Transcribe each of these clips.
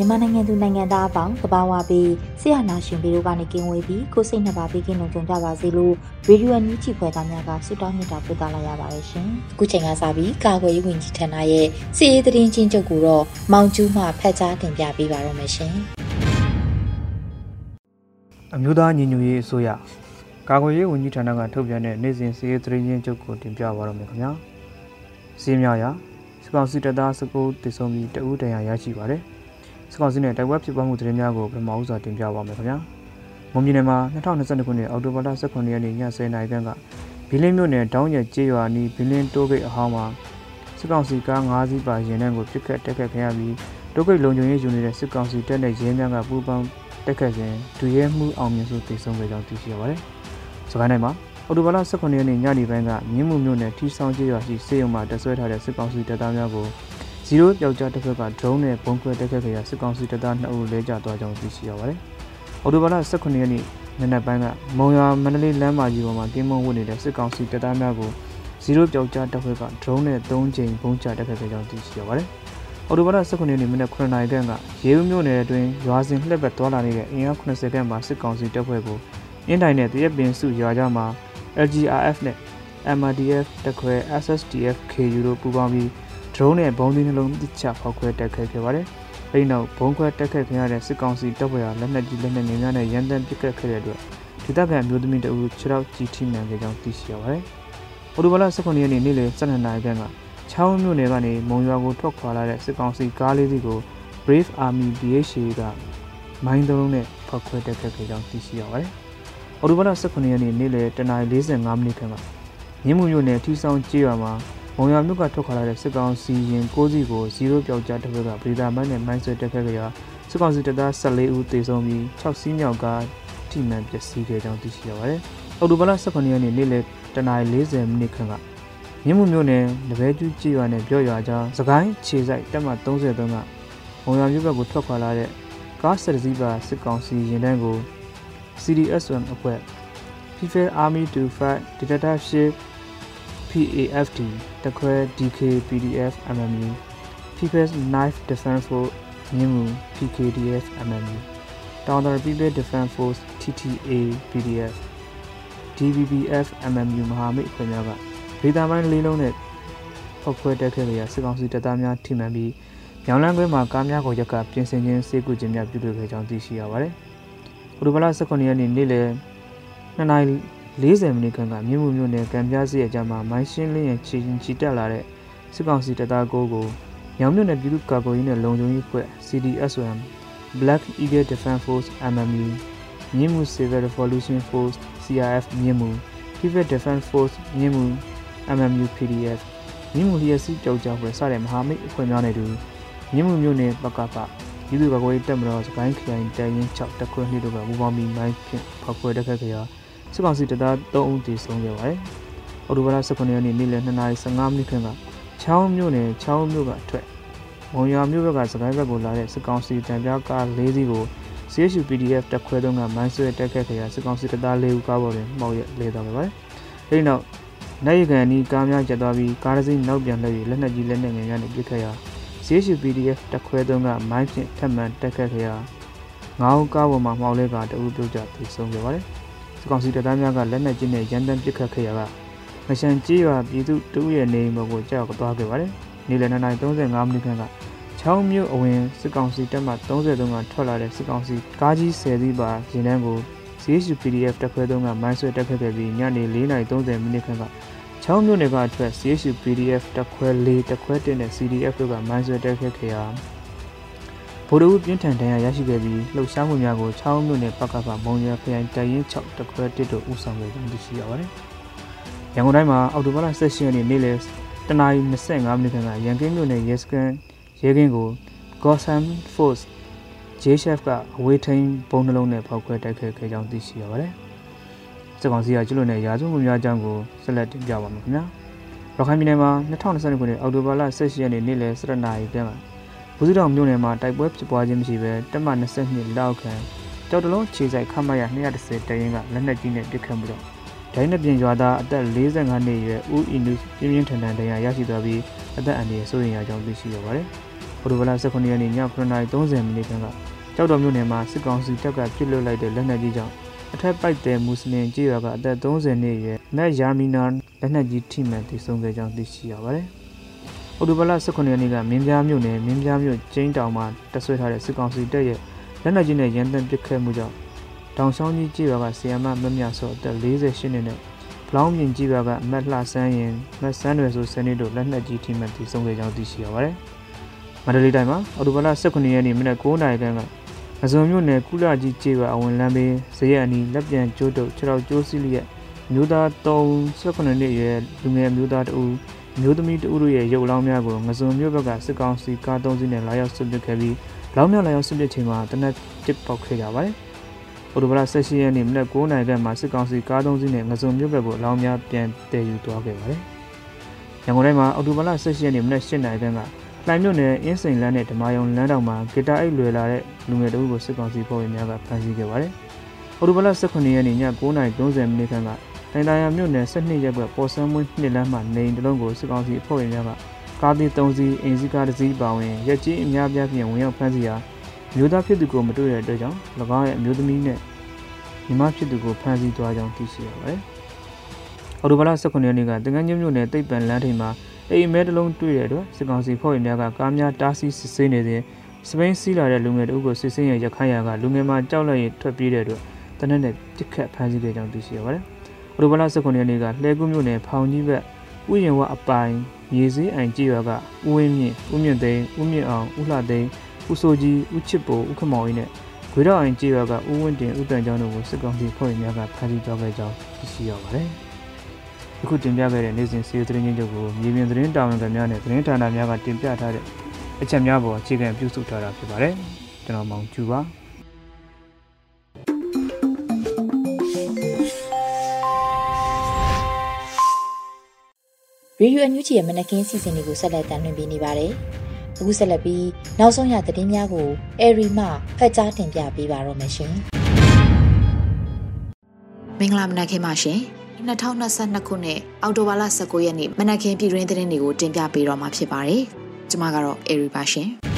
မြန်မာနိုင်ငံသူနိုင်ငံသားအပေါင်းသဘာဝပြီးဆရာနာရှင်ပြီးတို့ကနေကင်းဝေးပြီးကိုစိတ်နှစ်ပါးပြီးကင်းလုံးကြုံကြပါစေလို့ရေဒီယိုအန်ယူဂျီဖွယ်သားများကဆုတောင်းမြတ်တာပို့သလာရပါတယ်ရှင်။အခုချိန်ကစပြီးကာကွယ်ရေးဝန်ကြီးဌာနရဲ့စီရေးသတင်းချင်းချုပ်ကိုတော့မောင်ကျူးမှဖတ်ကြားတင်ပြပေးပါရမရှင်။အမျိုးသားညီညွတ်ရေးအစိုးရကာကွယ်ရေးဝန်ကြီးဌာနကထုတ်ပြန်တဲ့နေ့စဉ်စီးရေးသတင်းချင်းချုပ်ကိုတင်ပြပါရမယ်ခင်ဗျာ။စီးမြောက်ရာစကောင်စီတပ်သားစကူတည်ဆုံပြီးတအူးတန်ရာရရှိပါတယ်။ စကောက်စီနဲ့တိုက်ပွဲဖြစ်ပွားမှုသတင်းများကိုပထမဦးစွာတင်ပြပါမယ်ခင်ဗျာ။မွန်ပြည်နယ်မှာ2022ခုနှစ်အောက်တိုဘာလ18ရက်နေ့ည10:00နာရီခန့်ကဘီလင်းမြို့နယ်တောင်းရကျေးရွာနီးဘီလင်းတိုးဂိတ်အဟောင်းမှာစစ်ကောင်စီကား၅စီးပါရင်နှန်းကိုပြစ်ခတ်တက်ခတ်ခဲ့ရပြီးတိုးဂိတ်လုံခြုံရေးယူနေတဲ့စစ်ကောင်စီတပ်နဲ့ရဲများကပူးပေါင်းတက်ခတ်ခြင်းဒူရဲမှုအောင်မြင်စွာတည်ဆုံခဲ့ကြောင်းသိရှိရပါတယ်။စကိုင်းတိုင်းမှာအော်တိုဘာလ18ရက်နေ့ညနေပိုင်းကမြင်းမှုမြို့နယ်ထီဆောင်ကျေးရွာရှိစေယုံမှာတပ်ဆွဲထားတဲ့စစ်ကောင်စီတပ်သားများကို ဇီရိုပျောက်ကြားတစ်ဖက်က drone နဲ့ပုံခွဲတက်ခတ်ခဲ့ရာစစ်ကောင်စီတပ်သား2ဦးလဲကျသွားကြောင်းသိရှိရပါတယ်။အော်တိုဘာလ18ရက်နေ့နနက်ပိုင်းကမုံရွာမန္တလေးလမ်းမကြီးပေါ်မှာကင်းမုံဝတ်နေတဲ့စစ်ကောင်စီတပ်သားများကိုဇီရိုပျောက်ကြားတစ်ဖက်က drone နဲ့3ကြိမ်ပုံချတက်ခတ်ခဲ့ကြောင်းသိရှိရပါတယ်။အော်တိုဘာလ18ရက်နေ့မနက်9:00နာရီခန့်ကရေဦးမြို့နယ်အတွင်းရွာစဉ်လှည့်ပတ်သွားလာနေတဲ့အင်အား80ခန့်မှာစစ်ကောင်စီတပ်ဖွဲ့ကိုအင်းတိုင်နဲ့တရက်ပင်စုရွာကြားမှာ LGRF နဲ့ MRDF တခွဲ SSDF KU တို့ပူးပေါင်းပြီး ဒရုန်းနဲ့ဘုံသီးနှလုံးတစ်ချဖောက်ခွဲတက်ခဲ့ခဲ့ပါတယ်။အဲဒီနောက်ဘုံခွဲတက်ခဲ့ခင်ရတဲ့စစ်ကောင်စီတပ်ဖွဲ့ဟာလက်နက်ကြီးလက်နက်ငယ်များနဲ့ရန်တမ်းပစ်ခတ်ခဲ့တဲ့အတွက်ဒေသခံမျိုးသမီးတအူခြေထောက်ကြီးထိမှန်ခဲ့ကြောင်းသိရှိရပါတယ်။အော်တိုဘလာ18ရက်နေ့နေ့လယ်12နာရီခန့်ကချောင်းမြို့နယ်ကနေမုံရွာကိုထွက်ခွာလာတဲ့စစ်ကောင်စီကားလေးစီးကို Brave Army BHA ကမိုင်းသုံးနဲ့ဖောက်ခွဲတက်ခဲ့ခဲ့ကြောင်းသိရှိရပါတယ်။အော်တိုဘလာ18ရက်နေ့နေ့လယ်10:45မိနစ်ခန့်ကမြင်းမှုမြို့နယ်ထီဆောင်ကျေးရွာမှာ မုံရမြို့ကထွက်ခွာလာတဲ့စစ်ကောင်စီရင်6စီးကို0ပြောက်ကြားတစ်ဖက်ကဗီဒါမိုင်းနဲ့မိုင်းဆွဲတက်ခဲ့ကြရာစစ်ကောင်စီတပ်သား14ဦးသေဆုံးပြီး6စီးမြောက်ကထိမှန်ပျက်စီးခဲ့ကြောင်းသိရှိရပါတယ်။အော်တိုဘလ18ရက်နေ့နေ့လယ်10:40မိနစ်ခန့်ကမြင်းမှုမြို့နယ်တပည့်ကျူးကြေးရွာနဲ့ပြော့ရွာကြားစကိုင်းခြေဆိုင်တက်မှ33ကမုံရမြို့ဘက်ကိုထွက်ခွာလာတဲ့ကား၁၀စီးပါစစ်ကောင်စီရင်တန်းကို CDSM အဖွဲ့ People Army to Fight Dictatorship PAFD တခွဲ DK PDF MMU People's Knife Defense Force မြင်းမူ PKDF MMU တောင်တရ People Defense Force TTA PDF DBBF MMU မဟာမိတ်အဖွဲ့များကဒေသပိုင်းလေးလုံးနဲ့ဖောက်ခွဲတက်ခဲ့ရာစစ်ကောင်စီတပ်သားများထိမှန်ပြီးညောင်လန်းခွဲမှာကားများကိုရက်ကပြင်ဆင်ခြင်းစေကူခြင်းများပြုလုပ်ခဲ့ကြောင်းသိရှိရပါတယ်။ဘုဒ္ဓဘာလ18ရက်နေ့နေ့လယ်2နာရီ 40မိနစ်ခန့်ကမြင်းမှုမြို့နယ်ကံပြားစီရဲ့အကြမ်းမှာမိုင်းရှင်းလင်းရင်ချီချီတက်လာတဲ့စစ်ကောင်စီတပ်သားကိုကိုညောင်မြို့နယ်ပြည်သူ့ကာကွယ်ရေးနဲ့လုံခြုံရေးဖွဲ့ CDSOM Black Eagle Defense Force MMU မြင်းမှု Civil Revolution Force CRF မြင်းမှု People Defense Force မြင်းမှု MMU PDF မြင်းမှုလျက်စီးကြောက်ကြောက်ဖွဲ့စတဲ့မဟာမိတ်အဖွဲ့များနဲ့တူမြင်းမှုမြို့နယ်ပကပပြည်သူ့ကာကွယ်ရေးတပ်မတော်စကိုင်းခရိုင်တရင်6တက်ခွဲနှစ်တို့ကပူးပေါင်းပြီးမိုင်းဖြင့်ဖောက်ခွဲတက်ခဲ့ကြရာ စစ်ကောင်စီတပ်သား3ဦးတည်ဆုံးခဲ့ပါတယ်။အော်တိုဘာလ18ရက်နေ့နေ့လယ်2:15မိနစ်ခန့်ကချောင်းမြို့နယ်ချောင်းမြို့ကအထွက်မုံရွာမြို့ဘက်ကစကိုင်းဘက်ကိုလာတဲ့စစ်ကောင်စီတံပြားကား၄စီးကို CSU PDF တပ်ခွဲသုံးကမိုင်းဆွဲတက်ခတ်ခဲ့ရာစစ်ကောင်စီတပ်သား၄ဦးကားပေါ်တွင်မှောက်ရလဲသွားခဲ့ပါတယ်။အဲဒီနောက်နိုင်ရကန်နီးကားများကျသွားပြီးကားတစ်စီးနောက်ပြန်လှည့်ပြီးလက်နက်ကြီးလက်နက်ငယ်များနဲ့ပစ်ခတ်ရာ CSU PDF တပ်ခွဲသုံးကမိုင်းဖြင့်ထပ်မံတက်ခတ်ခဲ့ရာငါးဦးကားပေါ်မှာမှောက်လဲကတအူးပြုတ်ကျပြီးဆုံးခဲ့ပါတယ်။ စကောင်စီတပ်သားများကလက်နက်ကြီးနဲ့ရန်တမ်းပစ်ခတ်ခဲ့ရာကမရှန်ကြီးရွာပြည်သူတူရဲ့နေအိမ်ပေါ်ကိုကြောက်သွားခဲ့ပါတယ်။နေ့လယ်2:35မိနစ်ခန့်ကချောင်းမြို့အဝင်စစ်ကောင်စီတပ်မှ33ကထွက်လာတဲ့စစ်ကောင်စီကားကြီး10စီးပါရင်တန်းကို CSU PDF တပ်ခွဲသုံးကမိုင်းဆွဲတက်ခဲ့ပြီးညနေ4:30မိနစ်ခန့်ကချောင်းမြို့နယ်ကအထွက် CSU PDF တပ်ခွဲ4တပ်ခွဲ1နဲ့ CDF တို့ကမိုင်းဆွဲတက်ခဲ့ခဲ့ရာ ဗိုလ်တို့ပြင်းထန်ဒဏ်ရာရရှိခဲ့ပြီးလှုပ်ရှားမှုများကိုချောင်းမြို့နယ်ပကပမုံရခရိုင်တရင်6တပ်ခွဲ1တို့ဦးဆောင်ခဲ့ကြောင်းသိရှိရပါတယ်။ရန်ကုန်တိုင်းမှာအော်တိုဘာလ16ရက်နေ့နေ့လယ်တနာရီ25မိနစ်ခန့်ကရန်ကင်းမြို့နယ်ရဲစခန်းရဲကင်းကို Gotham Force J-Chef ကအဝေးထိန်ပုံနှလုံးနဲ့ဖောက်ခွဲတိုက်ခိုက်ခဲ့ကြောင်းသိရှိရပါတယ်။စစ်ကောင်စီကကျွလွန်တဲ့ရာဇဝတ်မှုများအကြောင်းကိုဆက်လက်တင်ပြပါမယ်ခင်ဗျာ။ရခိုင်ပြည်နယ်မှာ2022ခုနှစ်အောက်တိုဘာလ18ရက်နေ့နေ့လယ်7:00နာရီခန့်က ဘူးစီတောင်မြို့နယ်မှာတိုက်ပွဲဖြစ်ပွားခြင်းမရှိဘဲတက်မ22လောက်ခန့်ကြောက်တလုံးခြေဆိုင်ခမရ230တရင်ကလက်နက်ကြီးနဲ့ပစ်ခတ်မှုတော့ဒိုင်းနဲ့ပြင်ရွာသားအသက်45နှစ်အရွယ်ဦးအီနုပြင်းပြင်းထန်ထန်တရားရရှိသွားပြီးအသက်အန္တရာယ်စိုးရိမ်ရကြောင်းသိရှိရပါတယ်။ဗိုလ်ဗလာ18ရက်နေ့ည9:30မိနစ်ခန့်ကကြောက်တော်မြို့နယ်မှာစစ်ကောင်စီတပ်ကပြစ်လွတ်လိုက်တဲ့လက်နက်ကြီးကြောင့်အထက်ပိုက်တဲ့မွတ်စလင်ကြေးရွာကအသက်30နှစ်အရွယ်မက်ယာမီနာလက်နက်ကြီးထိမှန်တည်ဆုံခဲ့ကြောင်းသိရှိရပါတယ်။ အော်တိုဘလာ18ရက်နေ့ကမင်းပြားမြို့နယ်မင်းပြားမြို့ကျင်းတောင်မှာတပ်ဆွဲထားတဲ့စစ်ကောင်စီတပ်ရဲ့လက်နက်ကြီးနဲ့ရန်တမ်းပစ်ခတ်မှုကြောင့်တောင်ဆောင်ကြီးကြေးရွာကဆီယမမမြဆော့အသက်48နှစ်နဲ့ဖလောင်းမြင့်ကြေးရွာကအမတ်လှဆန်းရင်မတ်ဆန်းရွယ်ဆိုစနေတို့လက်နက်ကြီးထိမှန်တည်ဆုံခဲ့ကြောင်းသိရှိရပါတယ်။မန္တလေးတိုင်းမှာအော်တိုဘလာ18ရက်နေ့မနက်9:00နာရီခန့်ကအစုံမြို့နယ်ကုလကြီးကျေးရွာအဝင်လမ်းဘေးဇရက်အနီးလက်ပြန်ကျိုးတုပ်ခြေထောက်ကျိုးစီးလျက်မျိုးသား38နှစ်အရွယ်လူငယ်မျိုးသားတဦး မျိုးသမီးတဦးတို့ရဲ့ရုပ်လောင်းများကိုငစုံမြို့ဘက်ကစစ်ကောင်စီကားသုံးစီးနဲ့လာရောက်ဆွတ်ပစ်ခဲ့ပြီးလောင်းမြောက်လာရောက်ဆွတ်ပစ်ချိန်မှာတနက်တစ်ပေါက်ခဲ့ကြပါတယ်။အိုတိုဘလာ16ရက်နေ့မနက်9:00နာရီခန့်မှာစစ်ကောင်စီကားသုံးစီးနဲ့ငစုံမြို့ဘက်ကိုလောင်းများပြန်တည်ယူသွားခဲ့ပါတယ်။ရန်ကုန်တိုင်းမှာအော်တိုဘလာ16ရက်နေ့မနက်8:00နာရီခန့်ကလှိုင်မြို့နယ်အင်းစိန်လန်းနဲ့ဓမာယုံလမ်းတောင်မှာဂီတာအိတ်လွယ်လာတဲ့လူငယ်တအုပ်ကိုစစ်ကောင်စီဖွဲ့ဝင်များကဖမ်းဆီးခဲ့ပါတယ်။အော်တိုဘလ18ရက်နေ့ည9:30မိနစ်ခန့်က တိုင်တိုင်ရမြို့နယ်12ရပ်ကွက်ပေါ်ဆန်းမွင်းနှစ်လမ်းမှာနေအိမ်တစ်လုံးကိုစစ်ကောင်စီအဖွဲ့ဝင်များကကားသီး3စီးအင်စီကားတစ်စီးပါဝင်ရက်ကြီးအများပြားဖြင့်ဝင်ရောက်ဖမ်းဆီးရာမျိုးသားဖြစ်သူကိုမတွေ့တဲ့အတွက်ကြောင့်၎င်းရဲ့အမျိုးသမီးနဲ့ညီမဖြစ်သူကိုဖမ်းဆီးသွားကြောင်းသိရှိရပါတယ်။အော်တိုဘလ18ရက်နေ့ကတင်ငန်းချင်းမြို့နယ်တိတ်ပံလမ်းထိပ်မှာအိမ်မဲတစ်လုံးတွေ့တဲ့အတွက်စစ်ကောင်စီဖွဲ့ဝင်များကကားများတားဆီးစစ်ဆေးနေစဉ်စပိန်စီးလာတဲ့လူငယ်တို့ကိုစစ်ဆေးရရခိုင်ရာကလူငယ်မှကြောက်လန့်ရင်ထွက်ပြေးတဲ့အတွက်တနက်နဲ့ပြစ်ခတ်ဖမ်းဆီးခဲ့ကြောင်းသိရှိရပါတယ်။ အော်တိုဘလာ19ရက်နေ့ကလှဲကူးမြို့နယ်ဖောင်ကြီးဘက်ဥယျာဉ်ဝအပိုင်မြေစည်းအိမ်ကြီးရွာကဦးဝင်းမြင့်ဦးမြင့်သိန်းဦးမြင့်အောင်ဦးလှသိန်းဦးစိုးကြီးဦးချစ်ပိုဦးခမောင်ကြီးနဲ့ဂွေတော်အိမ်ကြီးရွာကဦးဝင်းတင်ဦးတန်ကျောင်းတို့ကိုစစ်ကောင်စီဖွဲ့ဝင်များကဖမ်းဆီးသွားခဲ့ကြောင်းသိရှိရပါတယ်။အခုတင်ပြခဲ့တဲ့နေ့စဉ်စီးရီးသတင်းချင်းချုပ်ကိုမြေပြင်သတင်းတာဝန်ခံများနဲ့သတင်းဌာနများကတင်ပြထားတဲ့အချက်များပေါ်အခြေခံပြုစုထားတာဖြစ်ပါတယ်ကျွန်တော်မောင်ကျူပါ ရေဒီယိုအန်ယူဂျီရဲ့မနက်ခင်းစီစဉ်တွေကိုဆက်လက်တင်ပြနေပါတယ်။အခုဆက်လက်ပြီးနောက်ဆုံးရသတင်းများကိုအေရီမှဖတ်ကြားတင်ပြပေးပါတော့မယ်ရှင်။မင်္ဂလာမနက်ခင်းပါရှင်။2022ခုနှစ်အောက်တိုဘာလ19ရက်နေ့မနက်ခင်းပြည်တွင်းသတင်းတွေကိုတင်ပြပေးတော့မှာဖြစ်ပါတယ်။ကျွန်မကတော့အေရီပါရှင်။ပ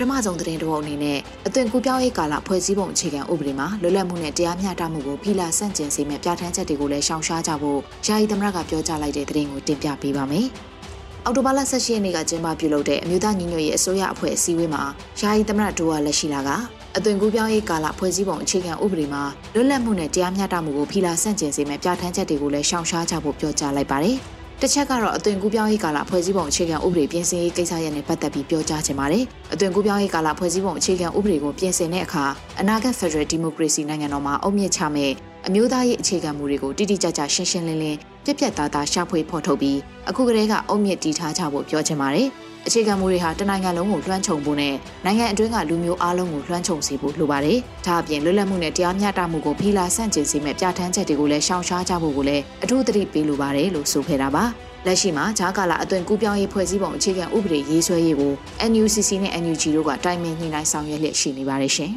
ထမဆုံးသတင်းတော်အနေနဲ့အသွင်ကူးပြောင်းရေးကာလဖွဲ့စည်းပုံအခြေခံဥပဒေမှာလွတ်လပ်မှုနဲ့တရားမျှတမှုကိုဖိလာဆန့်ကျင်စေမယ့်ပြဋ္ဌာန်းချက်တွေကိုလည်းရှောင်ရှားကြဖို့ယာယီသမရကပြောကြားလိုက်တဲ့သတင်းကိုတင်ပြပေးပါမယ်။အော်တိုဘာလ18ရက်နေ့ကကျင်းပပြုလုပ်တဲ့အမျိုးသားညီညွတ်ရေးအစိုးရအဖွဲ့အစည်းအဝေးမှာယာယီသမရဒိုဝါလက်ရှိလာကအသွင်ကူးပြောင်းရေးကာလဖွဲ့စည်းပုံအခြေခံဥပဒေမှာလွတ်လပ်မှုနဲ့တရားမျှတမှုကိုဖိလာဆန့်ကျင်စေမယ့်ပြဋ္ဌာန်းချက်တွေကိုလည်းရှောင်ရှားကြဖို့ပြောကြားလိုက်ပါတယ်။ တစ်ချက်ကတော့အသွင်ကူးပြောင်းရေးကာလဖွဲ့စည်းပုံအခြေခံဥပဒေပြင်ဆင်ရေးကိစ္စရပ်နဲ့ပတ်သက်ပြီးပြောကြားချင်ပါတယ်။အသွင်ကူးပြောင်းရေးကာလဖွဲ့စည်းပုံအခြေခံဥပဒေကိုပြင်ဆင်တဲ့အခါအနာဂတ် Federal Democracy နိုင်ငံတော်မှာအုတ်မြင့်ချမဲ့အမျိုးသားရေးအခြေခံမူတွေကိုတိတိကျကျရှင်းရှင်းလင်းလင်းပြက်ပြက်သားသားရှာဖွေဖော်ထုတ်ပြီးအခုကတည်းကအုတ်မြင့်တီထားကြဖို့ပြောချင်ပါတယ်။ အခြေခံမူတွေဟာတနိုင်ငံလုံးကိုလွှမ်းခြုံဖို့နဲ့နိုင်ငံအတွင်းကလူမျိုးအလုံးကိုလွှမ်းခြုံစေဖို့လိုပါတယ်။ဒါအပြင်လွတ်လပ်မှုနဲ့တရားမျှတမှုကိုဖိလာဆန့်ကျင်စေမယ့်ပြဋ္ဌာန်းချက်တွေကိုလည်းရှောင်ရှားကြဖို့ကိုလည်းအထူးသတိပေးလိုပါတယ်လို့ဆိုခဲ့တာပါ။လက်ရှိမှာဂျာကာလာအသွင်ကူးပြောင်းရေးဖွဲ့စည်းပုံအခြေခံဥပဒေရေးဆွဲရေးကို NUCC နဲ့ NUG တို့ကတိုင်ပင်ညှိနှိုင်းဆောင်ရွက်လျက်ရှိနေပါတယ်ရှင်။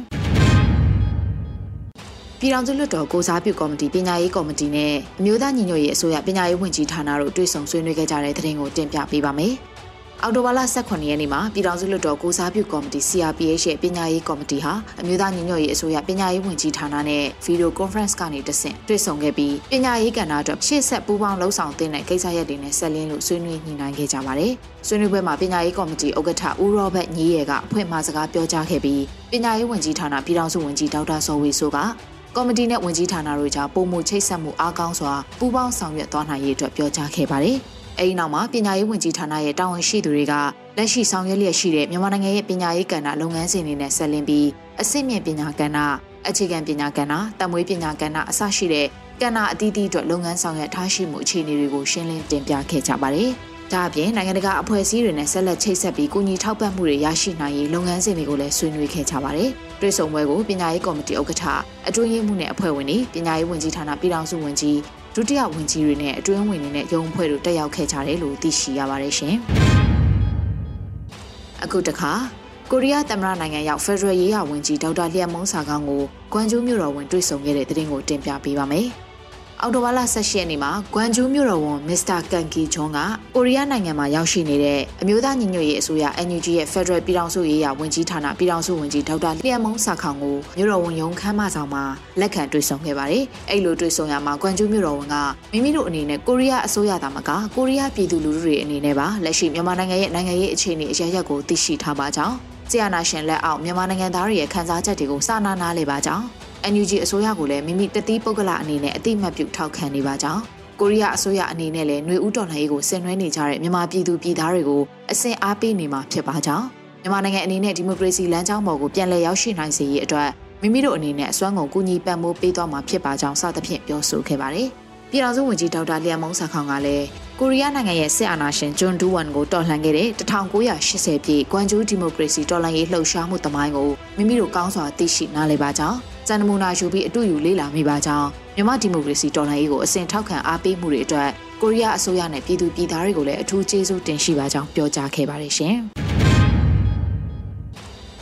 ပြည်ထောင်စုလွှတ်တော်ကိုစားပြုကော်မတီပညာရေးကော်မတီနဲ့အမျိုးသားညီညွတ်ရေးအစိုးရပညာရေးဝန်ကြီးဌာနတို့တွေ့ဆုံဆွေးနွေးခဲ့ကြတဲ့သတင်းကိုတင်ပြပေးပါမယ်။ အော်တိုဘာလ18ရက်နေ့မှာပြည်ထောင်စုလွှတ်တော်ကိုစားပြုကော်မတီ CRPH ရဲ့ပညာရေးကော်မတီဟာအမျိုးသားညီညွတ်ရေးအစိုးရပညာရေးဝန်ကြီးဌာနနဲ့ဗီဒီယိုကွန်ဖရင့်ကနေတဆင့်တွေ့ဆုံခဲ့ပြီးပညာရေးကဏ္ဍအတွက်ရှေ့ဆက်ပူးပေါင်းလှုပ်ဆောင်တဲ့ကိစ္စရပ်တွေနဲ့ဆက်လင်းလို့ဆွေးနွေးညှိနှိုင်းခဲ့ကြပါတယ်။ဆွေးနွေးပွဲမှာပညာရေးကော်မတီဥက္ကဋ္ဌဦးရောဘတ်ညီရဲကအဖွင့်မှာစကားပြောကြားခဲ့ပြီးပညာရေးဝန်ကြီးဌာနပြည်ထောင်စုဝန်ကြီးဒေါက်တာစောဝေဆိုးကကော်မတီနဲ့ဝန်ကြီးဌာနတို့ကြားပုံမှုချိတ်ဆက်မှုအားကောင်းစွာပူးပေါင်းဆောင်ရွက်သွားနိုင်ရေးအတွက်ပြောကြားခဲ့ပါတယ်။ အဲဒီနောက်မှာပညာရေးဝန်ကြီးဌာနရဲ့တာဝန်ရှိသူတွေကလက်ရှိဆောင်ရွက်လျက်ရှိတဲ့မြန်မာနိုင်ငံရဲ့ပညာရေးကဏ္ဍလုပ်ငန်းစဉ်တွေနဲ့ဆက်လင်းပြီးအဆင့်မြင့်ပညာကဏ္ဍအခြေခံပညာကဏ္ဍတမွေးပညာကဏ္ဍအစရှိတဲ့ကဏ္ဍအသီးသီးအတွက်လုပ်ငန်းဆောင်ရွက်ထားရှိမှုအခြေအနေတွေကိုရှင်းလင်းတင်ပြခဲ့ကြပါတယ်။ဒါအပြင်နိုင်ငံတကာအဖွဲ့အစည်းတွေနဲ့ဆက်လက်ချိတ်ဆက်ပြီးကူညီထောက်ပံ့မှုတွေရရှိနိုင်ရေးလုပ်ငန်းစဉ်တွေကိုလည်းဆွေးနွေးခဲ့ကြပါတယ်။တွေ့ဆုံပွဲကိုပညာရေးကော်မတီဥက္ကဋ္ဌအတွင်းရေးမှူးနဲ့အဖွဲ့ဝင်တွေပညာရေးဝန်ကြီးဌာနပြည်ထောင်စုဝန်ကြီး ဒုတိယဝန်ကြီးတွေနဲ့အတွင်းဝင်တွေနဲ့ရုံးအဖွဲ့တို့တက်ရောက်ခဲ့ကြတယ်လို့သိရှိရပါတယ်ရှင်။အခုတခါကိုရီးယားသမ္မတနိုင်ငံရောက်ဖက်ဒရယ်ရေးရာဝန်ကြီးဒေါက်တာလျက်မုံစာကောင်းကိုကွမ်ကျူးမြို့တော်ဝင်တွေ့ဆုံခဲ့တဲ့တဲ့တင်ကိုတင်ပြပေးပါမယ်။ အော်တိုဘာလ16ရက်နေ့မှာဂွမ်ဂျူးမြို့တော်ဝန်မစ္စတာကန်ကီချွန်ကကိုရီးယားနိုင်ငံမှာရောက်ရှိနေတဲ့အမျိုးသားညီညွတ်ရေးအစိုးရ NUG ရဲ့ Federal ပြည်ထောင်စုရေးရာဝန်ကြီးဌာနပြည်ထောင်စုဝန်ကြီးဒေါက်တာလျက်မုံစာခေါင်ကိုမြို့တော်ဝန်ရုံးခန်းမဆောင်မှာလက်ခံတွေ့ဆုံခဲ့ပါတယ်။အဲ့လိုတွေ့ဆုံရမှာဂွမ်ဂျူးမြို့တော်ဝန်ကမိမိတို့အနေနဲ့ကိုရီးယားအစိုးရသားမကကိုရီးယားပြည်သူလူထုတွေအနေနဲ့ပါလက်ရှိမြန်မာနိုင်ငံရဲ့နိုင်ငံရေးအခြေအနေအရရက်ကိုသိရှိထားပါကြောင်းဆီယနာရှင်လက်အောက်မြန်မာနိုင်ငံသားတွေရဲ့ခံစားချက်တွေကိုစာနာနာလေပါကြောင်း NUG အစိုးရကလည်းမိမိတတိပုဂ္ဂလအနေနဲ့အတိမတ်ပြုထောက်ခံနေပါကြောင်းကိုရီးယားအစိုးရအနေနဲ့လည်းຫນွေဦးတော်လှန်ရေးကိုဆင်နွှဲနေကြတဲ့မြန်မာပြည်သူပြည်သားတွေကိုအစင်အားပေးနေမှာဖြစ်ပါကြောင်းမြန်မာနိုင်ငံအနေနဲ့ဒီမိုကရေစီလမ်းကြောင်းပေါ်ကိုပြန်လည်ရောက်ရှိနိုင်စေရေးအတွက်မိမိတို့အနေနဲ့အစွမ်းကုန်ကူညီပံ့ပိုးပေးသွားမှာဖြစ်ပါကြောင်းစသဖြင့်ပြောဆိုခဲ့ပါတယ်။ပြည်ထောင်စုဝန်ကြီးဒေါက်တာလျံမုံစာခေါင်ကလည်းကိုရီးယားနိုင်ငံရဲ့စစ်အာဏာရှင်ဂျွန်ဒူးဝန်ကိုတော်လှန်ခဲ့တဲ့1980ပြည့်ကွမ်ဂျူးဒီမိုကရေစီတော်လှန်ရေးလှုပ်ရှားမှုသမိုင်းကိုမိမိတို့ကောင်းစွာသိရှိနားလည်ပါကြောင်း စံနမူနာယူပြီးအတူယူလေ့လာမိပါကြောင်းမြန်မာဒီမိုကရေစီတော်လှန်ရေးကိုအစဉ်ထောက်ခံအားပေးမှုတွေအတွက်ကိုရီးယားအစိုးရနဲ့ပြည်သူပြည်သားတွေကိုလည်းအထူးကျေးဇူးတင်ရှိပါကြောင်းပြောကြားခဲ့ပါတယ်ရှင်။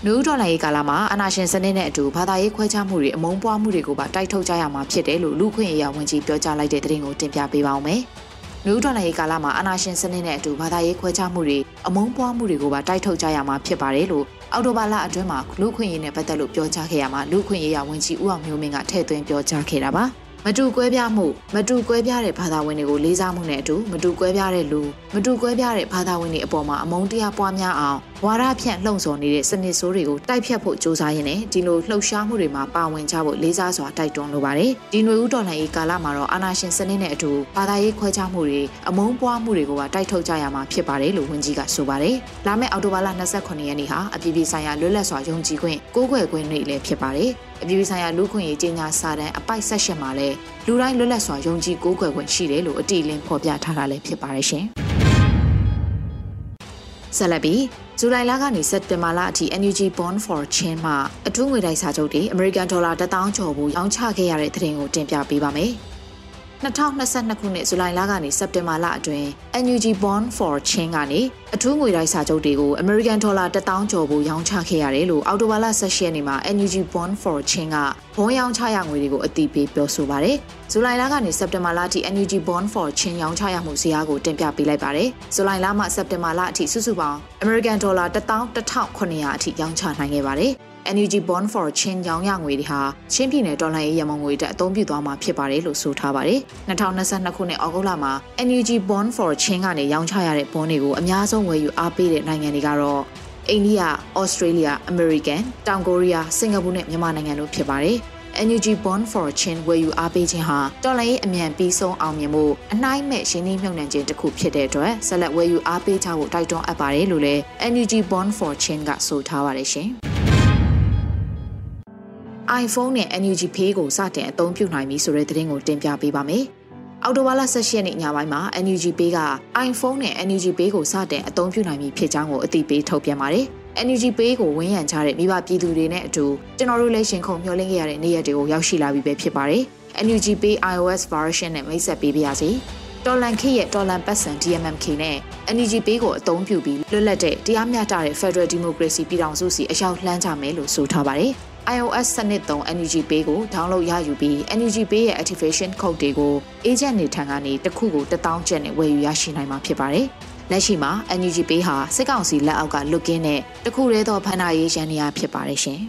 နူးဒေါ်လာရေးကာလမှာအနာရှင်စနစ်နဲ့အတူဘာသာရေးခွဲခြားမှုတွေအမုန်းပွားမှုတွေကိုပါတိုက်ထုတ်ကြရမှာဖြစ်တယ်လို့လူခွင့်ရေးဝန်ကြီးပြောကြားလိုက်တဲ့သတင်းကိုတင်ပြပေးပါောင်းမယ်။နူးဒေါ်လာရေးကာလမှာအနာရှင်စနစ်နဲ့အတူဘာသာရေးခွဲခြားမှုတွေအမုန်းပွားမှုတွေကိုပါတိုက်ထုတ်ကြရမှာဖြစ်ပါတယ်လို့ အော်တိုဘာလအတွင်းမှာလူခွင့်ရေးနဲ့ပတ်သက်လို့ပြောကြားခဲ့ရမှာလူခွင့်ရေးရဝန်ကြီးဦးအောင်မျိုးမင်းကထည့်သွင်းပြောကြားခဲ့တာပါ။ မတူကွဲပြားမှုမတူကွဲပြားတဲ့ဘာသာဝင်တွေကိုလေးစားမှုနဲ့အတူမတူကွဲပြားတဲ့လူမတူကွဲပြားတဲ့ဘာသာဝင်တွေအပေါ်မှာအမုန်းတရားပွားများအောင်ဝါဒဖြန့်လှုံ့ဆော်နေတဲ့စနစ်ဆိုးတွေကိုတိုက်ဖြတ်ဖို့စ조사ရင်းနဲ့ဒီလိုလှုပ်ရှားမှုတွေမှာပါဝင်ကြဖို့လေးစားစွာတိုက်တွန်းလိုပါတယ်။ဒီຫນွေဦးတော်လှန်ရေးကာလမှာတော့အာဏာရှင်စနစ်နဲ့အတူဘာသာရေးခွဲခြားမှုတွေအမုန်းပွားမှုတွေကိုပါတိုက်ထုတ်ကြရမှာဖြစ်ပါတယ်လို့ဝန်ကြီးကဆိုပါတယ်။လာမယ့်အောက်တိုဘာလ28ရက်နေ့ဟာအပြည်ပြည်ဆိုင်ရာလွတ်လပ်စွာယုံကြည်ခွင့်ကိုးကွယ်ခွင့်နေ့လည်းဖြစ်ပါတယ်။ အပြည်ပြည်ဆိုင်ရာလူခွင့်ရေးကြေညာစာတမ်းအပိုက်ဆက်ရှင်မှာလည်းလူတိုင်းလွတ်လပ်စွာယုံကြည်ကိုးကွယ်ခွင့်ရှိတယ်လို့အတိအလင်းဖော်ပြထားတာလည်းဖြစ်ပါတယ်ရှင်။ဆက်လက်ပြီးဇူလိုင်လကနေစက်တင်ဘာလအထိ NUG Bond for Change မှာအထူးငွေတိုက်စာချုပ်တွေအမေရိကန်ဒေါ်လာ1000ကျော်ဘူးရောင်းချခဲ့ရတဲ့သတင်းကိုတင်ပြပေးပါမယ်။ 2022ခုနှစ်ဇူလိုင်လကနေစက်တင်ဘာလအတွင်း NUG Bond for Change ကနေအထူးငွေတိုက်စာချုပ်တွေကို American Dollar 1000ကျော်ဖို့ရောင်းချခဲ့ရတယ်လို့အော်တိုဘာလ16ရက်နေ့မှာ NUG Bond for Change ကဘုံရောင်းချရငွေတွေကိုအတိပေးပြောဆိုပါတယ်။ဇူလိုင်လကနေစက်တင်ဘာလအထိ NUG Bond for Change ရောင်းချရမှုဇယားကိုတင်ပြပေးလိုက်ပါတယ်။ဇူလိုင်လမှစက်တင်ဘာလအထိစုစုပေါင်း American Dollar 11900အထိရောင်းချနိုင်ခဲ့ပါတယ်။ NUG Bond for Chin ရောင်းရငွေတွေဟာချင်းပြည်နယ်တော်လှန်ရေးရမုံငွေတက်အသုံးပြုသွားမှာဖြစ်ပါတယ်လို့ဆိုထားပါတယ်။2022ခုနှစ်ဩဂုတ်လမှာ NUG Bond for Chin ကနေရောင်းချရတဲ့ bond တွေကိုအများဆုံးဝယ်ယူအားပေးတဲ့နိုင်ငံတွေကတော့အိန္ဒိယ၊ဩစတြေးလျ၊အမေရိကန်၊တောင်ကိုရီးယား၊စင်ကာပူနဲ့မြန်မာနိုင်ငံတို့ဖြစ်ပါတယ်။ NUG Bond for Chin ဝယ်ယူအားပေးခြင်းဟာတော်လှန်ရေးအမြန်ပြီးဆုံးအောင်မြင်မှုအနှိုင်းမဲ့ရှင်းနှီးမြှုပ်နှံခြင်းတစ်ခုဖြစ်တဲ့အတွက်ဆက်လက်ဝယ်ယူအားပေးကြဖို့တိုက်တွန်းအပ်ပါတယ်လို့လည်း NUG Bond for Chin ကဆိုထားပါတယ်ရှင်။ iPhone နဲ့ NUG Pay ကိုစတင်အသုံးပြုနိုင်ပြီဆိုတဲ့သတင်းကိုတင်ပြပေးပါမယ်။အော်တိုဘာလ16ရက်နေ့ညပိုင်းမှာ NUG Pay က iPhone နဲ့ NUG Pay ကိုစတင်အသုံးပြုနိုင်ပြီဖြစ်ကြောင်းကိုအသိပေးထုတ်ပြန်ပါတယ်။ NUG Pay ကိုဝန်းရံကြတဲ့မိဘပြည်သူတွေနဲ့အတူကျွန်တော်တို့လည်းရှင်ခုန်မျှော်လင့်ခဲ့ရတဲ့နေ့ရက်တွေကိုရောက်ရှိလာပြီပဲဖြစ်ပါတယ်။ NUG Pay iOS version နဲ့မိတ်ဆက်ပေးပါရစေ။တော်လန်ခေရဲ့တော်လန်ပတ်စံ DMMK နဲ့ NUG Pay ကိုအသုံးပြုပြီးလွတ်လပ်တဲ့တရားမျှတတဲ့ Federal Democracy ပြည်ထောင်စုစီအရောက်လှမ်းကြမယ်လို့ဆိုထားပါတယ်။ iOS စနစ်သုံး NUG Pay ကို download ရယူပြီး NUG Pay ရဲ့ activation code တွေကို agent နေထံကနေတစ်ခုကို1000ကျပ်နဲ့ဝယ်ယူရရှိနိုင်မှာဖြစ်ပါတယ်။လက်ရှိမှာ NUG ပေးဟာစစ်ကောင်စီလက်အောက်ကလွတ်ကင်းတဲ့တခုတည်းသောဖန်နာရေးရန်နေရာဖြစ်ပါတယ်ရှင်။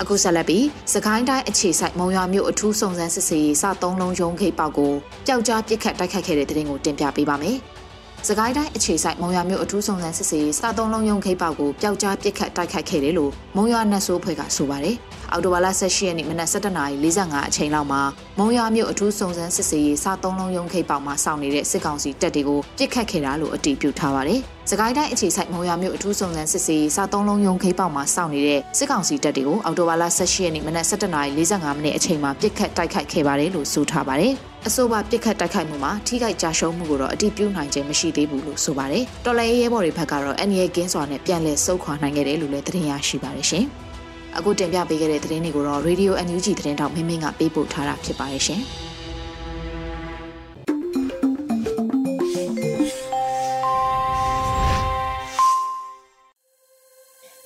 အခုဆက်လက်ပြီးစကိုင်းတိုင်းအခြေစိုက်မုံရွာမြို့အထူးစုံစမ်းစစ်ဆေးရေးစသုံးလုံးရုံးခိတ်ပေါက်ကိုပျောက်ကြားပစ်ခတ်တိုက်ခတ်ခဲ့တဲ့တဲ့တင်ကိုတင်ပြပေးပါမယ်။ စကိုင်းတိုင်းအခြေဆိုင်မုံရွာမြို့အထူးဆောင်ဆန်းစစ်ဆေးစာသုံးလုံးရုံခိတ်ပေါက်ကိုပျောက်ကြားပစ်ခတ်တိုက်ခိုက်ခဲ့တယ်လို့မုံရွာနတ်ဆိုးဖွဲ့ကဆိုပါတယ်။အော်တိုဘာလ18ရက်နေ့မနက်7:45အချိန်လောက်မှာမုံရွာမြို့အထူးဆောင်ဆန်းစစ်ဆေးစာသုံးလုံးရုံခိတ်ပေါက်မှာစောင့်နေတဲ့စစ်ကောင်စီတပ်တွေကိုပစ်ခတ်ခဲ့တာလို့အတည်ပြုထားပါတယ်။စကိုင်းတိုင်းအခြေဆိုင်မုံရွာမြို့အထူးဆောင်ဆန်းစစ်ဆေးစာသုံးလုံးရုံခိတ်ပေါက်မှာစောင့်နေတဲ့စစ်ကောင်စီတပ်တွေကိုအော်တိုဘာလ18ရက်နေ့မနက်7:45မိနစ်အချိန်မှာပစ်ခတ်တိုက်ခိုက်ခဲ့ပါတယ်လို့ဆိုထားပါတယ်။ အဆိုပါပြစ်ခတ်တိုက်ခိုက်မှုမှာထိခိုက်ကြရှုံးမှုကိုတော့အတိပြုနိုင်ခြင်းမရှိသေးဘူးလို့ဆိုပါတယ်။တော်လိုင်းရဲဘော်တွေဘက်ကတော့အန်ရဲကင်းစွာနဲ့ပြန်လည်ဆုတ်ခွာနိုင်ခဲ့တယ်လို့လည်းသတင်းရရှိပါတယ်ရှင်။အခုတင်ပြပေးခဲ့တဲ့သတင်းတွေကိုတော့ Radio NUG သတင်းတောက်မင်းမင်းကပေးပို့ထားတာဖြစ်ပါတယ်ရှင်။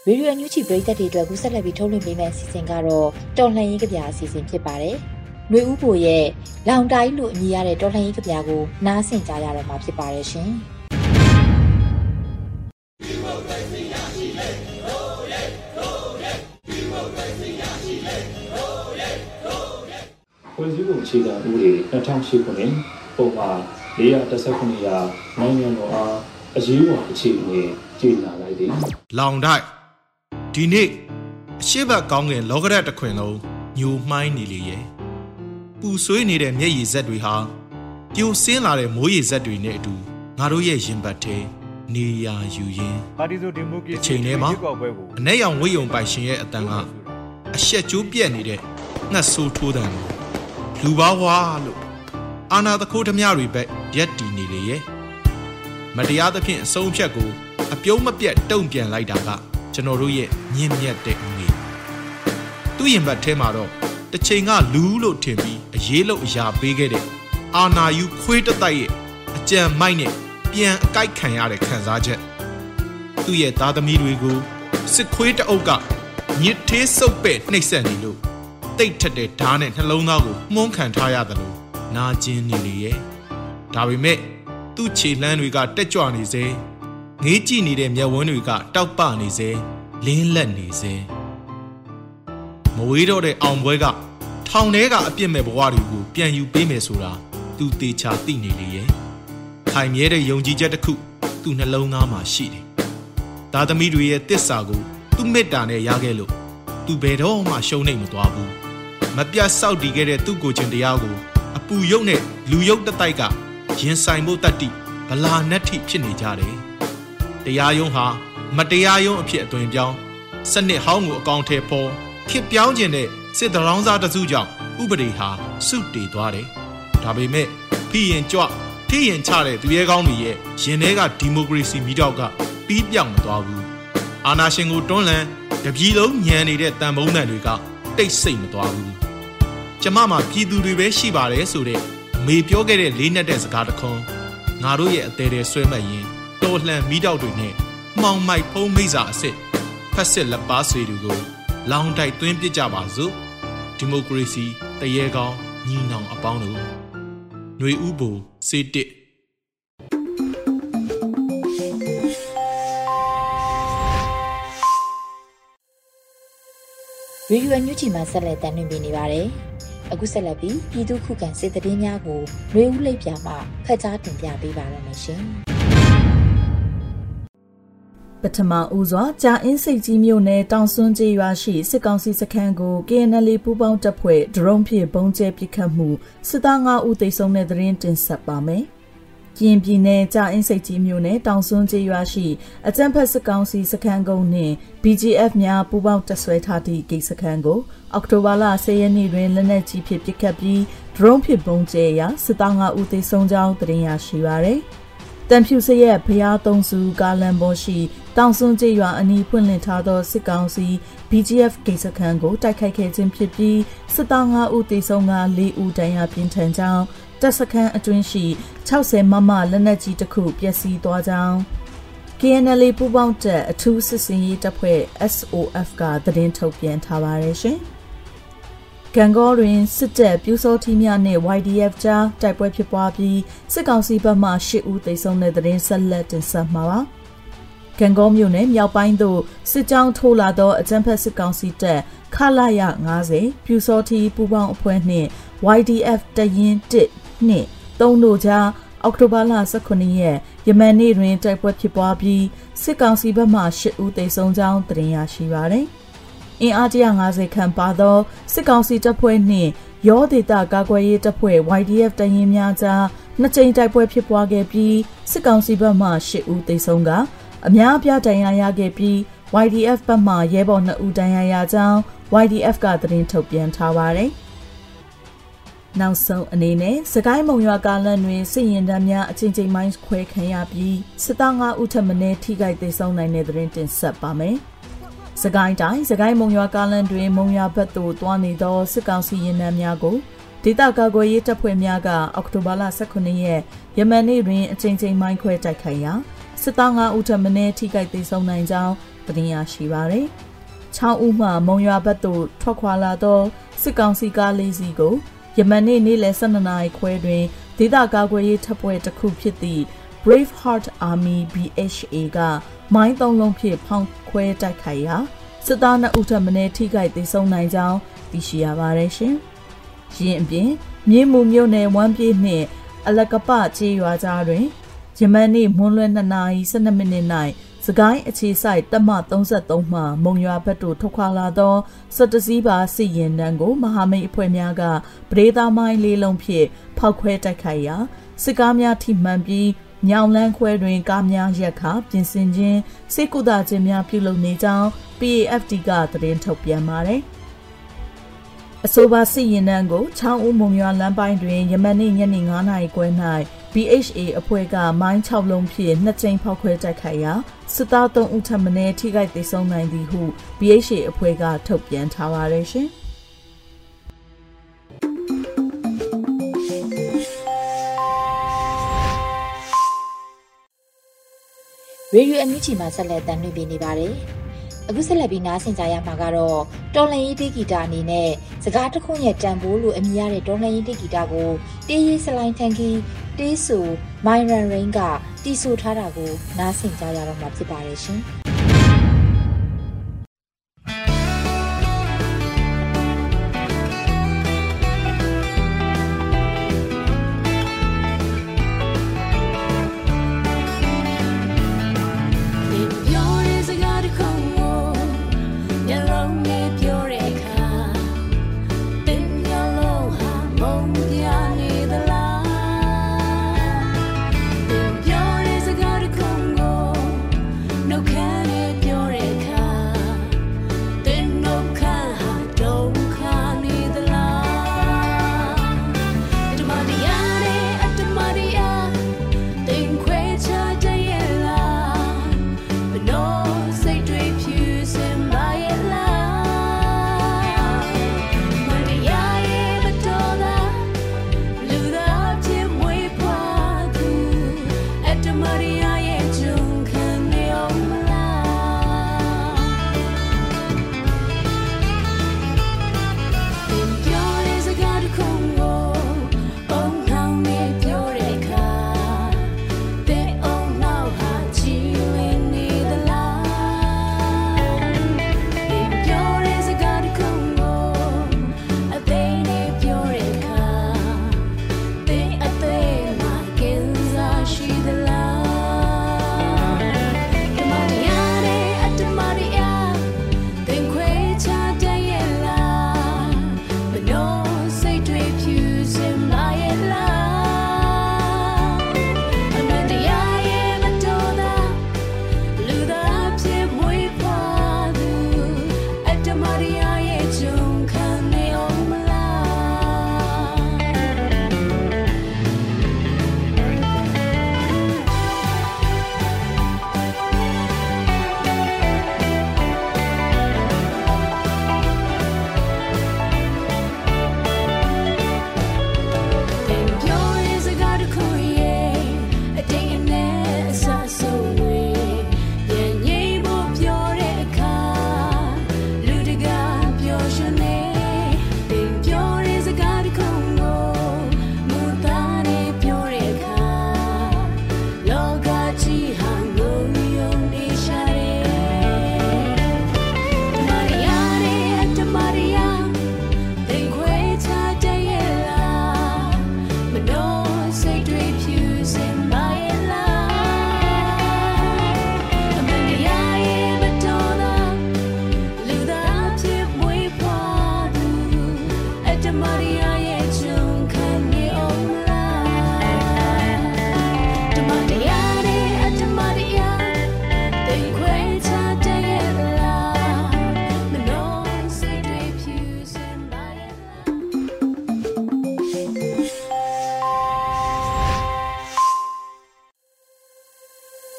ရေဒီယိုညူချီပရိသတ်တွေအတွက်ကူးဆက်လက်ပြီးထုတ်လွှင့်ပေးမယ့်အစီအစဉ်ကတော့တော်လှန်ရေးကြပြအစီအစဉ်ဖြစ်ပါတယ်။ နှွေဦးဘိုရဲ့လောင်တိုင်းလို့အမည်ရတဲ့တော်လှန်ရေးကြပြကိုနားဆင်ကြရတော့မှာဖြစ်ပါတယ်ရှင်။ဖွဲ့စည်းပုံအခြေခံဥပဒေ2008ခုနှစ်ပုံမှာ419ရာနိုင်ငံတော်အားအရေးပေါ်အခြေအနေကြေညာလိုက်သည်လောင်တိုက်ဒီနေ့အရှိတ်ကောင်းကင်လောကရက်တစ်ခွင်လုံးညိုမှိုင်းနေလေရဲ့ ပူဆွေးနေတဲ့မျက်ရည်ဇက်တွေဟာပြိုဆင်းလာတဲ့မိုးရည်ဇက်တွေနဲ့အတူငါတို့ရဲ့ရင်ဘတ်ထဲနေရာယူရင်းပါတီဆိုဒီမိုကရေစီအချိန်ထဲမှာအ내ရောင်ဝိယုံပိုင်ရှင်ရဲ့အတန်ကအရှက်ကျိုးပြက်နေတဲ့ငှက်ဆိုးထိုးတံလူပါဝါလို့အာနာတခိုးဓမြတွေဘက်ရက်တီနေလေရဲ့မတရားသဖြင့်အဆုံးဖြတ်ကိုအပြုံးမပြတ်တုံ့ပြန်လိုက်တာကကျွန်တော်တို့ရဲ့ညင်မြတ်တဲ့ဦးလေးသူ့ရင်ဘတ်ထဲမှာတော့ တစ်ချိန်ကလူလို့ထင်ပြီးအရေးလို့အရာပေးခဲ့တဲ့အာနာယူခွေးတတိုက်ရဲ့အကြံမိုက်နဲ့ပြန်အကိုက်ခံရတဲ့ခံစားချက်သူ့ရဲ့သားသမီးတွေကိုစစ်ခွေးတအုပ်ကညစ်သေးစုပ်ပဲ့နှိပ်စက်နေလို့တိတ်ထက်တဲ့ဓားနဲ့နှလုံးသားကိုမှုန်းခံထားရတယ်လို့နာကျင်နေလေရဲ့ဒါပေမဲ့သူ့ခြေလှမ်းတွေကတက်ကြွနေစေငေးကြည့်နေတဲ့မျက်ဝန်းတွေကတောက်ပနေစေလင်းလက်နေစေ မဝေးတော့တဲ့အောင်ပွဲကထောင်ထဲကအပြစ်မဲ့ဘဝတွေကိုပြန်ယူပေးမယ်ဆိုတာသူတေချာသိနေလေရဲ့ခိုင်မြဲတဲ့ယုံကြည်ချက်တစ်ခုသူ့နှလုံးသားမှာရှိတယ်။သားသမီးတွေရဲ့တစ္ဆာကိုသူ့မေတ္တာနဲ့ရခဲ့လို့သူဘယ်တော့မှရှုံးနေမသွားဘူး။မပြတ်စောက်တည်ခဲ့တဲ့သူ့ကိုယ်ချင်းတရားကိုအပူရုပ်နဲ့လူရုပ်တတိုက်ကရင်ဆိုင်ဖို့တတ္တိဗလာနတ်ထိဖြစ်နေကြတယ်။တရားယုံဟာမတရားယုံအဖြစ်အသွင်ပြောင်းစနစ်ဟောင်းကိုအကောင်ထဲပေါ် ခစ်ပြောင်းခြင်းတဲ့စစ်တရောင်းစားတစုကြောင့်ဥပဒေဟာစုတည်သွားတယ်။ဒါပေမဲ့ဖိရင်ကြွထိရင်ချတဲ့သူရဲကောင်းတွေရဲ့ရင်ထဲကဒီမိုကရေစီမိတော့ကပြီးပြောင်းမသွားဘူး။အာဏာရှင်ကိုတွန်းလှန်တပြည်လုံးညံနေတဲ့တန်ဖုံးတန်တွေကတိတ်ဆိတ်မသွားဘူး။ကျမမှာပြည်သူတွေပဲရှိပါတယ်ဆိုတဲ့မေပြောခဲ့တဲ့လေးနက်တဲ့စကားတခွန်းငါတို့ရဲ့အသေးသေးဆွဲမှတ်ရင်တော်လှန်မိတော့တွေနဲ့မှောင်မိုက်ဖုံးမိစာအစ်စ်ဖက်စစ်လက်ပါဆွေတွေကို လောင်တိုက်သွင်းပစ်ကြပါစို့ဒီမိုကရေစီတရေကောင်းညီနောင်အပေါင်းတို့ຫນွေဥပိုစေတစ်ရေဒီယိုအန်ယူဂျီမှာဆက်လက်တင်ပြနေပါတယ်။အခုဆက်လက်ပြီးပြည်သူခုခံစစ်တရေများကိုမျိုးဦးလိပ်ပြာမှဖတ်ကြားတင်ပြပေးပါရမရှင်။ ပထမဦးစွာကြာအင်းစိတ်ကြီးမြို့နယ်တောင်စွန်းကျေးရွာရှိစစ်ကောင်စီစခန်းကို KNL ပူးပေါင်းတပ်ဖွဲ့ဒရုန်းဖြင့်ပုံကျဲပစ်ခတ်မှုစစ်သား9ဦးသေဆုံးတဲ့သတင်းတင်ဆက်ပါမယ်။ကျင်းပြည်နယ်ကြာအင်းစိတ်ကြီးမြို့နယ်တောင်စွန်းကျေးရွာရှိအကြံဖက်စစ်ကောင်စီစခန်းကုန်းနှင့် BGF များပူးပေါင်းတပ်ဆွဲထားသည့်ဂိတ်စခန်းကိုအောက်တိုဘာလ10ရက်နေ့တွင်လက်နက်ကြီးဖြင့်ပစ်ခတ်ပြီးဒရုန်းဖြင့်ပုံကျဲရာစစ်သား9ဦးသေဆုံးကြောင်းသတင်းရရှိပါရသည်။ တန်ဖြူစရက်ဖျားသုံးစုကားလန်ပေါ်ရှိတောင်စွန်းကျေးရွာအနီးဖွင့်လှစ်ထားသောစစ်ကောင်စီ BGF ဂိတ်စခန်းကိုတိုက်ခိုက်ခဲ့ခြင်းဖြစ်ပြီးစစ်သား9ဦးသေဆုံးက4ဦးဒဏ်ရာပြင်းထန်ကြောင်းတပ်စခန်းအတွင်းရှိ60မမလက်နက်ကြီးတစ်ခုပျက်စီးသွားကြောင်း KNL ပူးပေါင်းတပ်အထူးစစ်စင်ရေးတပ်ဖွဲ့ SOF ကသတင်းထုတ်ပြန်ထားပါတယ်ရှင်။ ဂန်ကောတွင်စစ်တပ်ပြူစောထီးများနှင့် YDF ကြားတိုက်ပွဲဖြစ်ပွားပြီးစစ်ကောင်စီဘက်မှ၈ဦးသေဆုံးတဲ့တဲ့ဆက်လက်တင်ဆက်မှာပါ။ဂန်ကောမြို့နယ်မြောက်ပိုင်းသို့စစ်ကြောင်းထိုးလာသောအကြမ်းဖက်စစ်ကောင်စီတပ်ခလာရ90ပြူစောထီးပူပေါင်းအဖွဲ့နှင့် YDF တရင်1နှင့်3တို့ကြားအောက်တိုဘာလ18ရက်ယမန်နေ့တွင်တိုက်ပွဲဖြစ်ပွားပြီးစစ်ကောင်စီဘက်မှ8ဦးသေဆုံးကြောင်းသိရရှိပါသည်။ အင်အား150ခန့်ပါသောစစ်ကောင်စီတပ်ဖွဲ့နှင့်ရောဒေတာကာကွယ်ရေးတပ်ဖွဲ့ YDF တရင်များကြားနှစ်ကြိမ်တိုက်ပွဲဖြစ်ပွားခဲ့ပြီးစစ်ကောင်စီဘက်မှ10ဦးသေဆုံးကအများအပြားဒဏ်ရာရခဲ့ပြီး YDF ဘက်မှရဲဘော်2ဦးဒဏ်ရာရကြောင်း YDF ကသတင်းထုတ်ပြန်ထားပါတယ်။နောက်ဆုံးအနေနဲ့စကိုင်းမုံရွာကားလန်တွင်စစ်ရင်တမ်းများအချင်းချင်းမိုင်းခွဲခံရပြီးစစ်သား9ဦးထပ်မံထိခိုက်ဒေဆုံးနိုင်တဲ့သတင်းတင်ဆက်ပါမယ်။ စကိုင်းတိုင်းစကိုင်းမုံရွာကားလန်တွင်မုံရွာဘက်သို့တွားနေသောစစ်ကောင်စီရင်နှန်းများကိုဒေသကာကွယ်ရေးတပ်ဖွဲ့များကအောက်တိုဘာလ18ရက်ယမန်နေ့တွင်အကြိမ်ကြိမ်မိုင်းခွဲတိုက်ခိုက်ရာစစ်သား9ဦးထပ်မံထိခိုက်ဒေဆုံးနိုင်ကြောင်းသတင်းရရှိပါသည်။6ဦးမှမုံရွာဘက်သို့ထွက်ခွာလာသောစစ်ကောင်စီကားလေးစီးကိုယမန်နေ့နေ့လယ်12နာရီခွဲတွင်ဒေသကာကွယ်ရေးတပ်ဖွဲ့တစ်ခုဖြစ်သည့် Brave Heart Army BHA က မိုင်းသုံးလုံးဖြင့်ဖောင်းခွဲတိုက်ခိုက်ရာစစ်သား2ဦးထပ်မံထိခိုက်ဒေဆုံးနိုင်ကြောင်းသိရှိရပါတယ်ရှင်။ရင်းအပြင်မြေမှုမြို့နယ်ဝမ်းပြေးနှင့်အလကပကျေးရွာကြားတွင်ယမန်နေ့မွန်းလွဲ2နာရီ12မိနစ်၌စကိုင်းအခြေဆိုင်တက်မ33မှမုံရွာဘက်သို့ထွက်ခွာလာသောစက်တစည်းပါစစ်ရင်တန်းကိုမဟာမိတ်အဖွဲ့များကပဒေသာမိုင်းလေးလုံးဖြင့်ဖောက်ခွဲတိုက်ခိုက်ရာစစ်ကားများထိမှန်ပြီး ညောင်လန်းခွဲတွင်ကားများရက်ခပြင်ဆင်ခြင်းစိတ်ကုသခြင်းများပြုလုပ်နေကြောင်း PAFD ကသတင်းထုတ်ပြန်ပါတယ်။အဆိုပါစစ်ရင်နှန်းကိုချောင်းဦးမုံရွာလမ်းပိုင်းတွင်ယမန်နေ့ညနေ9:00နာရီခွဲ၌ BHA အဖွဲ့ကမိုင်း6လုံးဖြင့်နှစ်ကြိမ်ဖောက်ခွဲတိုက်ခိုက်ရာစစ်သား3ဦးထပ်မံထိခိုက်ဒေဆုံးနိုင်သည်ဟု BHA အဖွဲ့ကထုတ်ပြန်ထားပါတယ်ရှင်။ ရေဒီယိုအန်ယူဂျီမှာဆက်လက်တင်ပြနေပါတယ်။အခုဆက်လက်ပြီးနားဆင်ကြရမှာကတော့တော်လန်ရေးတေးဂီတာအနေနဲ့စကားတစ်ခုရဲ့တန်ဖိုးလိုအမည်ရတဲ့တော်လန်ရေးတေးဂီတာကိုတေးရေးစလိုင်းထန်ကီတေးဆူမိုင်ရန်ရိန်ကတီးဆိုထားတာကိုနားဆင်ကြရတော့မှာဖြစ်ပါတယ်ရှင်။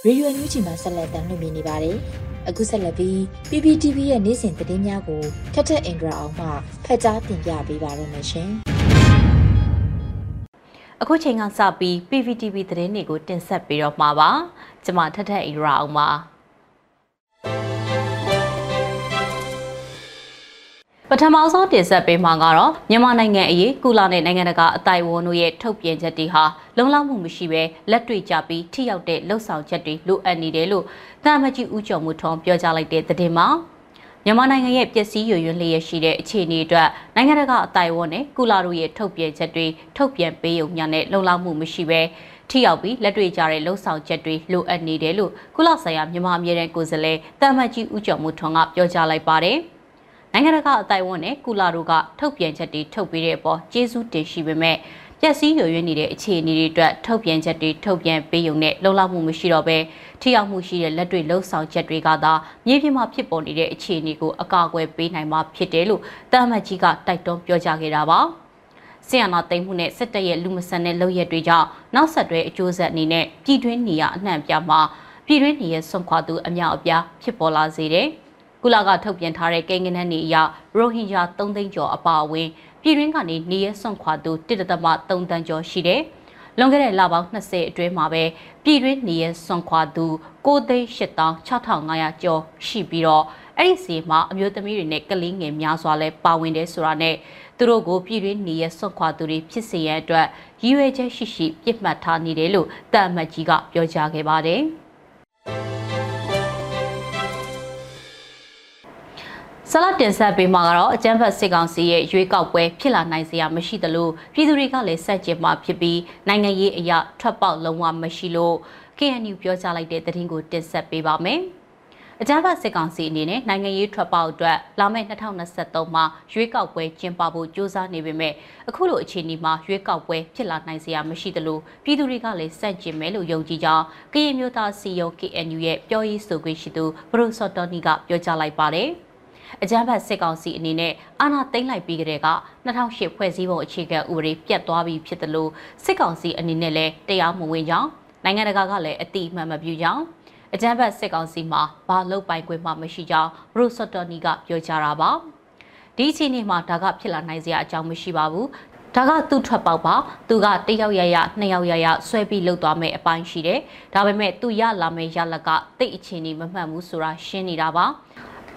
ရေဒီယိုအန်ယူဂျီမှာဆက်လက်တင်ပြနေပါတယ်။အခုဆက်လက်ပြီး PPTV ရဲ့နေ့စဉ်သတင်းများကိုထက်ထက်အင်ဒရာအောင်မှဖတ်ကြားတင်ပြပေးပါရမရှင်။အခုချိန်ကစပြီး PPTV သတင်းတွေကိုတင်ဆက်ပေးတော့မှာပါ။ကျွန်မထက်ထက်အင်ဒရာအောင်ပါ။ ပထမဆုံးတင်ဆက်ပေးမှာကတော့မြန်မာနိုင်ငံအရေးကုလနဲ့နိုင်ငံတကာအတိုင်ဝန်းတို့ရဲ့ထုတ်ပြန်ချက်တွေဟာလုံလောက်မှုမရှိဘဲလက်တွေ့ကြပြီးထိရောက်တဲ့လှုပ်ဆောင်ချက်တွေလိုအပ်နေတယ်လို့တာမကြီးဦးကျော်မှုထုံးပြောကြားလိုက်တဲ့သတင်းမှာမြန်မာနိုင်ငံရဲ့ပျက်စီးရွရွလျက်ရှိတဲ့အခြေအနေအတွက်နိုင်ငံတကာအတိုင်ဝန်းနဲ့ကုလတို့ရဲ့ထုတ်ပြန်ချက်တွေထုတ်ပြန်ပေးုံညနဲ့လုံလောက်မှုမရှိဘဲထိရောက်ပြီးလက်တွေ့ကြတဲ့လှုပ်ဆောင်ချက်တွေလိုအပ်နေတယ်လို့ကုလဆိုင်ရာမြန်မာအမြဲတမ်းကိုယ်စားလှယ်တာမကြီးဦးကျော်မှုထုံးကပြောကြားလိုက်ပါတယ်။ နိုင်ငံတကာအတိုင်အဝန်နဲ့ကုလာတို့ကထုတ်ပြန်ချက်တွေထုတ်ပေးတဲ့အပေါ်ကျေးဇူးတင်ရှိပေမဲ့ပျက်စီးရွရွနေတဲ့အခြေအနေတွေအတွက်ထုတ်ပြန်ချက်တွေထုတ်ပြန်ပေးုံနဲ့လုံလောက်မှုမရှိတော့ဘဲထိရောက်မှုရှိတဲ့လက်တွေ့လှုပ်ဆောင်ချက်တွေကသာမြေပြင်မှာဖြစ်ပေါ်နေတဲ့အခြေအနေကိုအကာအကွယ်ပေးနိုင်မှာဖြစ်တယ်လို့တာမတ်ကြီးကတိုက်တွန်းပြောကြားခဲ့တာပါဆီယနာသိမ်းမှုနဲ့စစ်တပ်ရဲ့လူမဆန်တဲ့လုပ်ရက်တွေကြောင့်နောက်ဆက်တွဲအကျိုးဆက်အနေနဲ့ပြည်တွင်းနေရအနှံ့ပြမှာပြည်တွင်းနေရဆွန့်ခွာသူအများအပြားဖြစ်ပေါ်လာစေတယ်။ ကုလကထုတ်ပြန်ထားတဲ့ကိန်းဂဏန်းတွေအရရိုဟင်ဂျာ3သိန်းကျော်အပါအဝင်ပြည်တွင်းကနေနေရဆွန့်ခွာသူ1.3တန်းကျော်ရှိတယ်။လွန်ခဲ့တဲ့လပေါင်း20အတွင်းမှာပဲပြည်တွင်းနေရဆွန့်ခွာသူ9,8500ကျော်ရှိပြီးတော့အဲ့ဒီစီမှာအမျိုးသမီးတွေနဲ့ကလေးငယ်များစွာလဲပါဝင်တယ်ဆိုတာနဲ့သူတို့ကိုပြည်တွင်းနေရဆွန့်ခွာသူတွေဖြစ်စေရန်အတွက်ရည်ရွယ်ချက်ရှိရှိပြစ်မှတ်ထားနေတယ်လို့တန်အမတ်ကြီးကပြောကြားခဲ့ပါတယ်။ ဆလတ်တင်ဆက်ပေးမှာကတော့အကြမ်းဖက်စစ်ကောင်စီရဲ့ရွေးကောက်ပွဲဖြစ်လာနိုင်စရာမရှိသလိုပြည်သူတွေကလည်းစက်ကျင်မှာဖြစ်ပြီးနိုင်ငံရေးအရာထွက်ပေါက်လုံးဝမရှိလို့ KNU ပြောကြားလိုက်တဲ့သတင်းကိုတင်ဆက်ပေးပါမယ်။အကြမ်းဖက်စစ်ကောင်စီအနေနဲ့နိုင်ငံရေးထွက်ပေါက်အတွက်လာမယ့်2023မှာရွေးကောက်ပွဲကျင်းပဖို့ကြိုးစားနေပေမဲ့အခုလိုအခြေအနေမှာရွေးကောက်ပွဲဖြစ်လာနိုင်စရာမရှိသလိုပြည်သူတွေကလည်းစန့်ကျင်မယ်လို့ယုံကြည်ကြောင်းကရင်မျိုးသားစီယုံ KNU ရဲ့ပြောရေးဆိုခွင့်ရှိသူဘရိုစော်တော်နီကပြောကြားလိုက်ပါတယ်။ အကြမ်းဖက်စစ်ကောင်စီအနေနဲ့အာဏာသိမ်းလိုက်ပြီးကြတဲ့က2008ဖွဲ့စည်းပုံအခြေခံဥပဒေပြတ်သွားပြီးဖြစ်တယ်လို့စစ်ကောင်စီအနေနဲ့လည်းတရားမဝင်ကြောင်းနိုင်ငံတကာကလည်းအတိအမှန်မပြုကြောင်းအကြမ်းဖက်စစ်ကောင်စီမှာဘာလုပ်ပိုင်ခွင့်မှမရှိကြောင်းဘရိုစော်တော်နီကပြောကြားတာပါဒီအချိန်မှာဒါကဖြစ်လာနိုင်စရာအကြောင်းမရှိပါဘူးဒါကသူ့ထွက်ပေါက်ပါသူကတယောက်ရရနှစ်ယောက်ရရဆွဲပြီးလှုပ်သွားမယ်အပိုင်းရှိတယ်ဒါပေမဲ့သူရလာမယ့်ရလကတိတ်အခြေအနေမမှန်ဘူးဆိုတာရှင်းနေတာပါ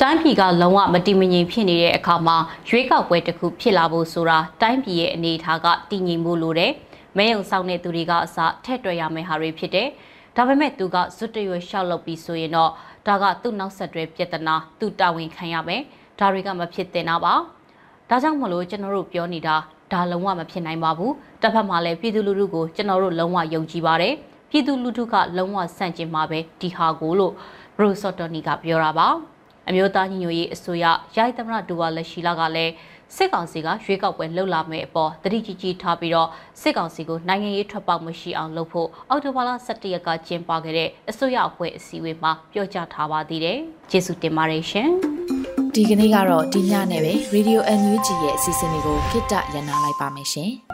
တိုင်းပြည်ကလုံးဝမတည်မငြိမ်ဖြစ်နေတဲ့အခါမှာရွေးကောက်ပွဲတစ်ခုဖြစ်လာဖို့ဆိုတာတိုင်းပြည်ရဲ့အနေအထားကတည်ငြိမ်ဖို့လိုတယ်။မဲယုံဆောင်တဲ့သူတွေကအစထက်တွယ်ရမယ့်ဟာတွေဖြစ်တယ်။ဒါပေမဲ့သူကဇွတ်တရွရှောက်လုပ်ပြီးဆိုရင်တော့ဒါကသူ့နောက်ဆက်တွဲပြဿနာသူတာဝန်ခံရမယ်။ဒါတွေကမဖြစ်သင့်တာပါ။ဒါကြောင့်မလို့ကျွန်တော်တို့ပြောနေတာဒါလုံးဝမဖြစ်နိုင်ပါဘူး။တစ်ဖက်မှာလည်းပြည်သူလူထုကိုကျွန်တော်တို့လုံးဝယုံကြည်ပါတယ်။ပြည်သူလူထုကလုံးဝဆန့်ကျင်မှာပဲဒီဟာကိုလို့ဘရိုဆော့တော်နီကပြောတာပါ။ အမျိုးသားညီညွတ်ရေးအစိုးရရိုက်သမရဒူဝါလက်ရှိလာကလည်းစစ်ကောင်စီကရွေးကောက်ပွဲလှုပ်လာမယ့်အပေါ်တတိကြီးကြီးထားပြီးတော့စစ်ကောင်စီကိုနိုင်ငံရေးထွက်ပေါက်မရှိအောင်လုပ်ဖို့အောက်တိုဘာလ17ရက်ကကျင်းပခဲ့တဲ့အစိုးရအဖွဲ့အစည်းအဝေးမှာပြောကြားထားပါသေးတယ်။ကျေးဇူးတင်ပါတယ်ရှင်။ဒီကနေ့ကတော့ဒီညနဲ့ပဲ Radio NUG ရဲ့အစီအစဉ်လေးကိုခਿੱတရနာလိုက်ပါမယ်ရှင်။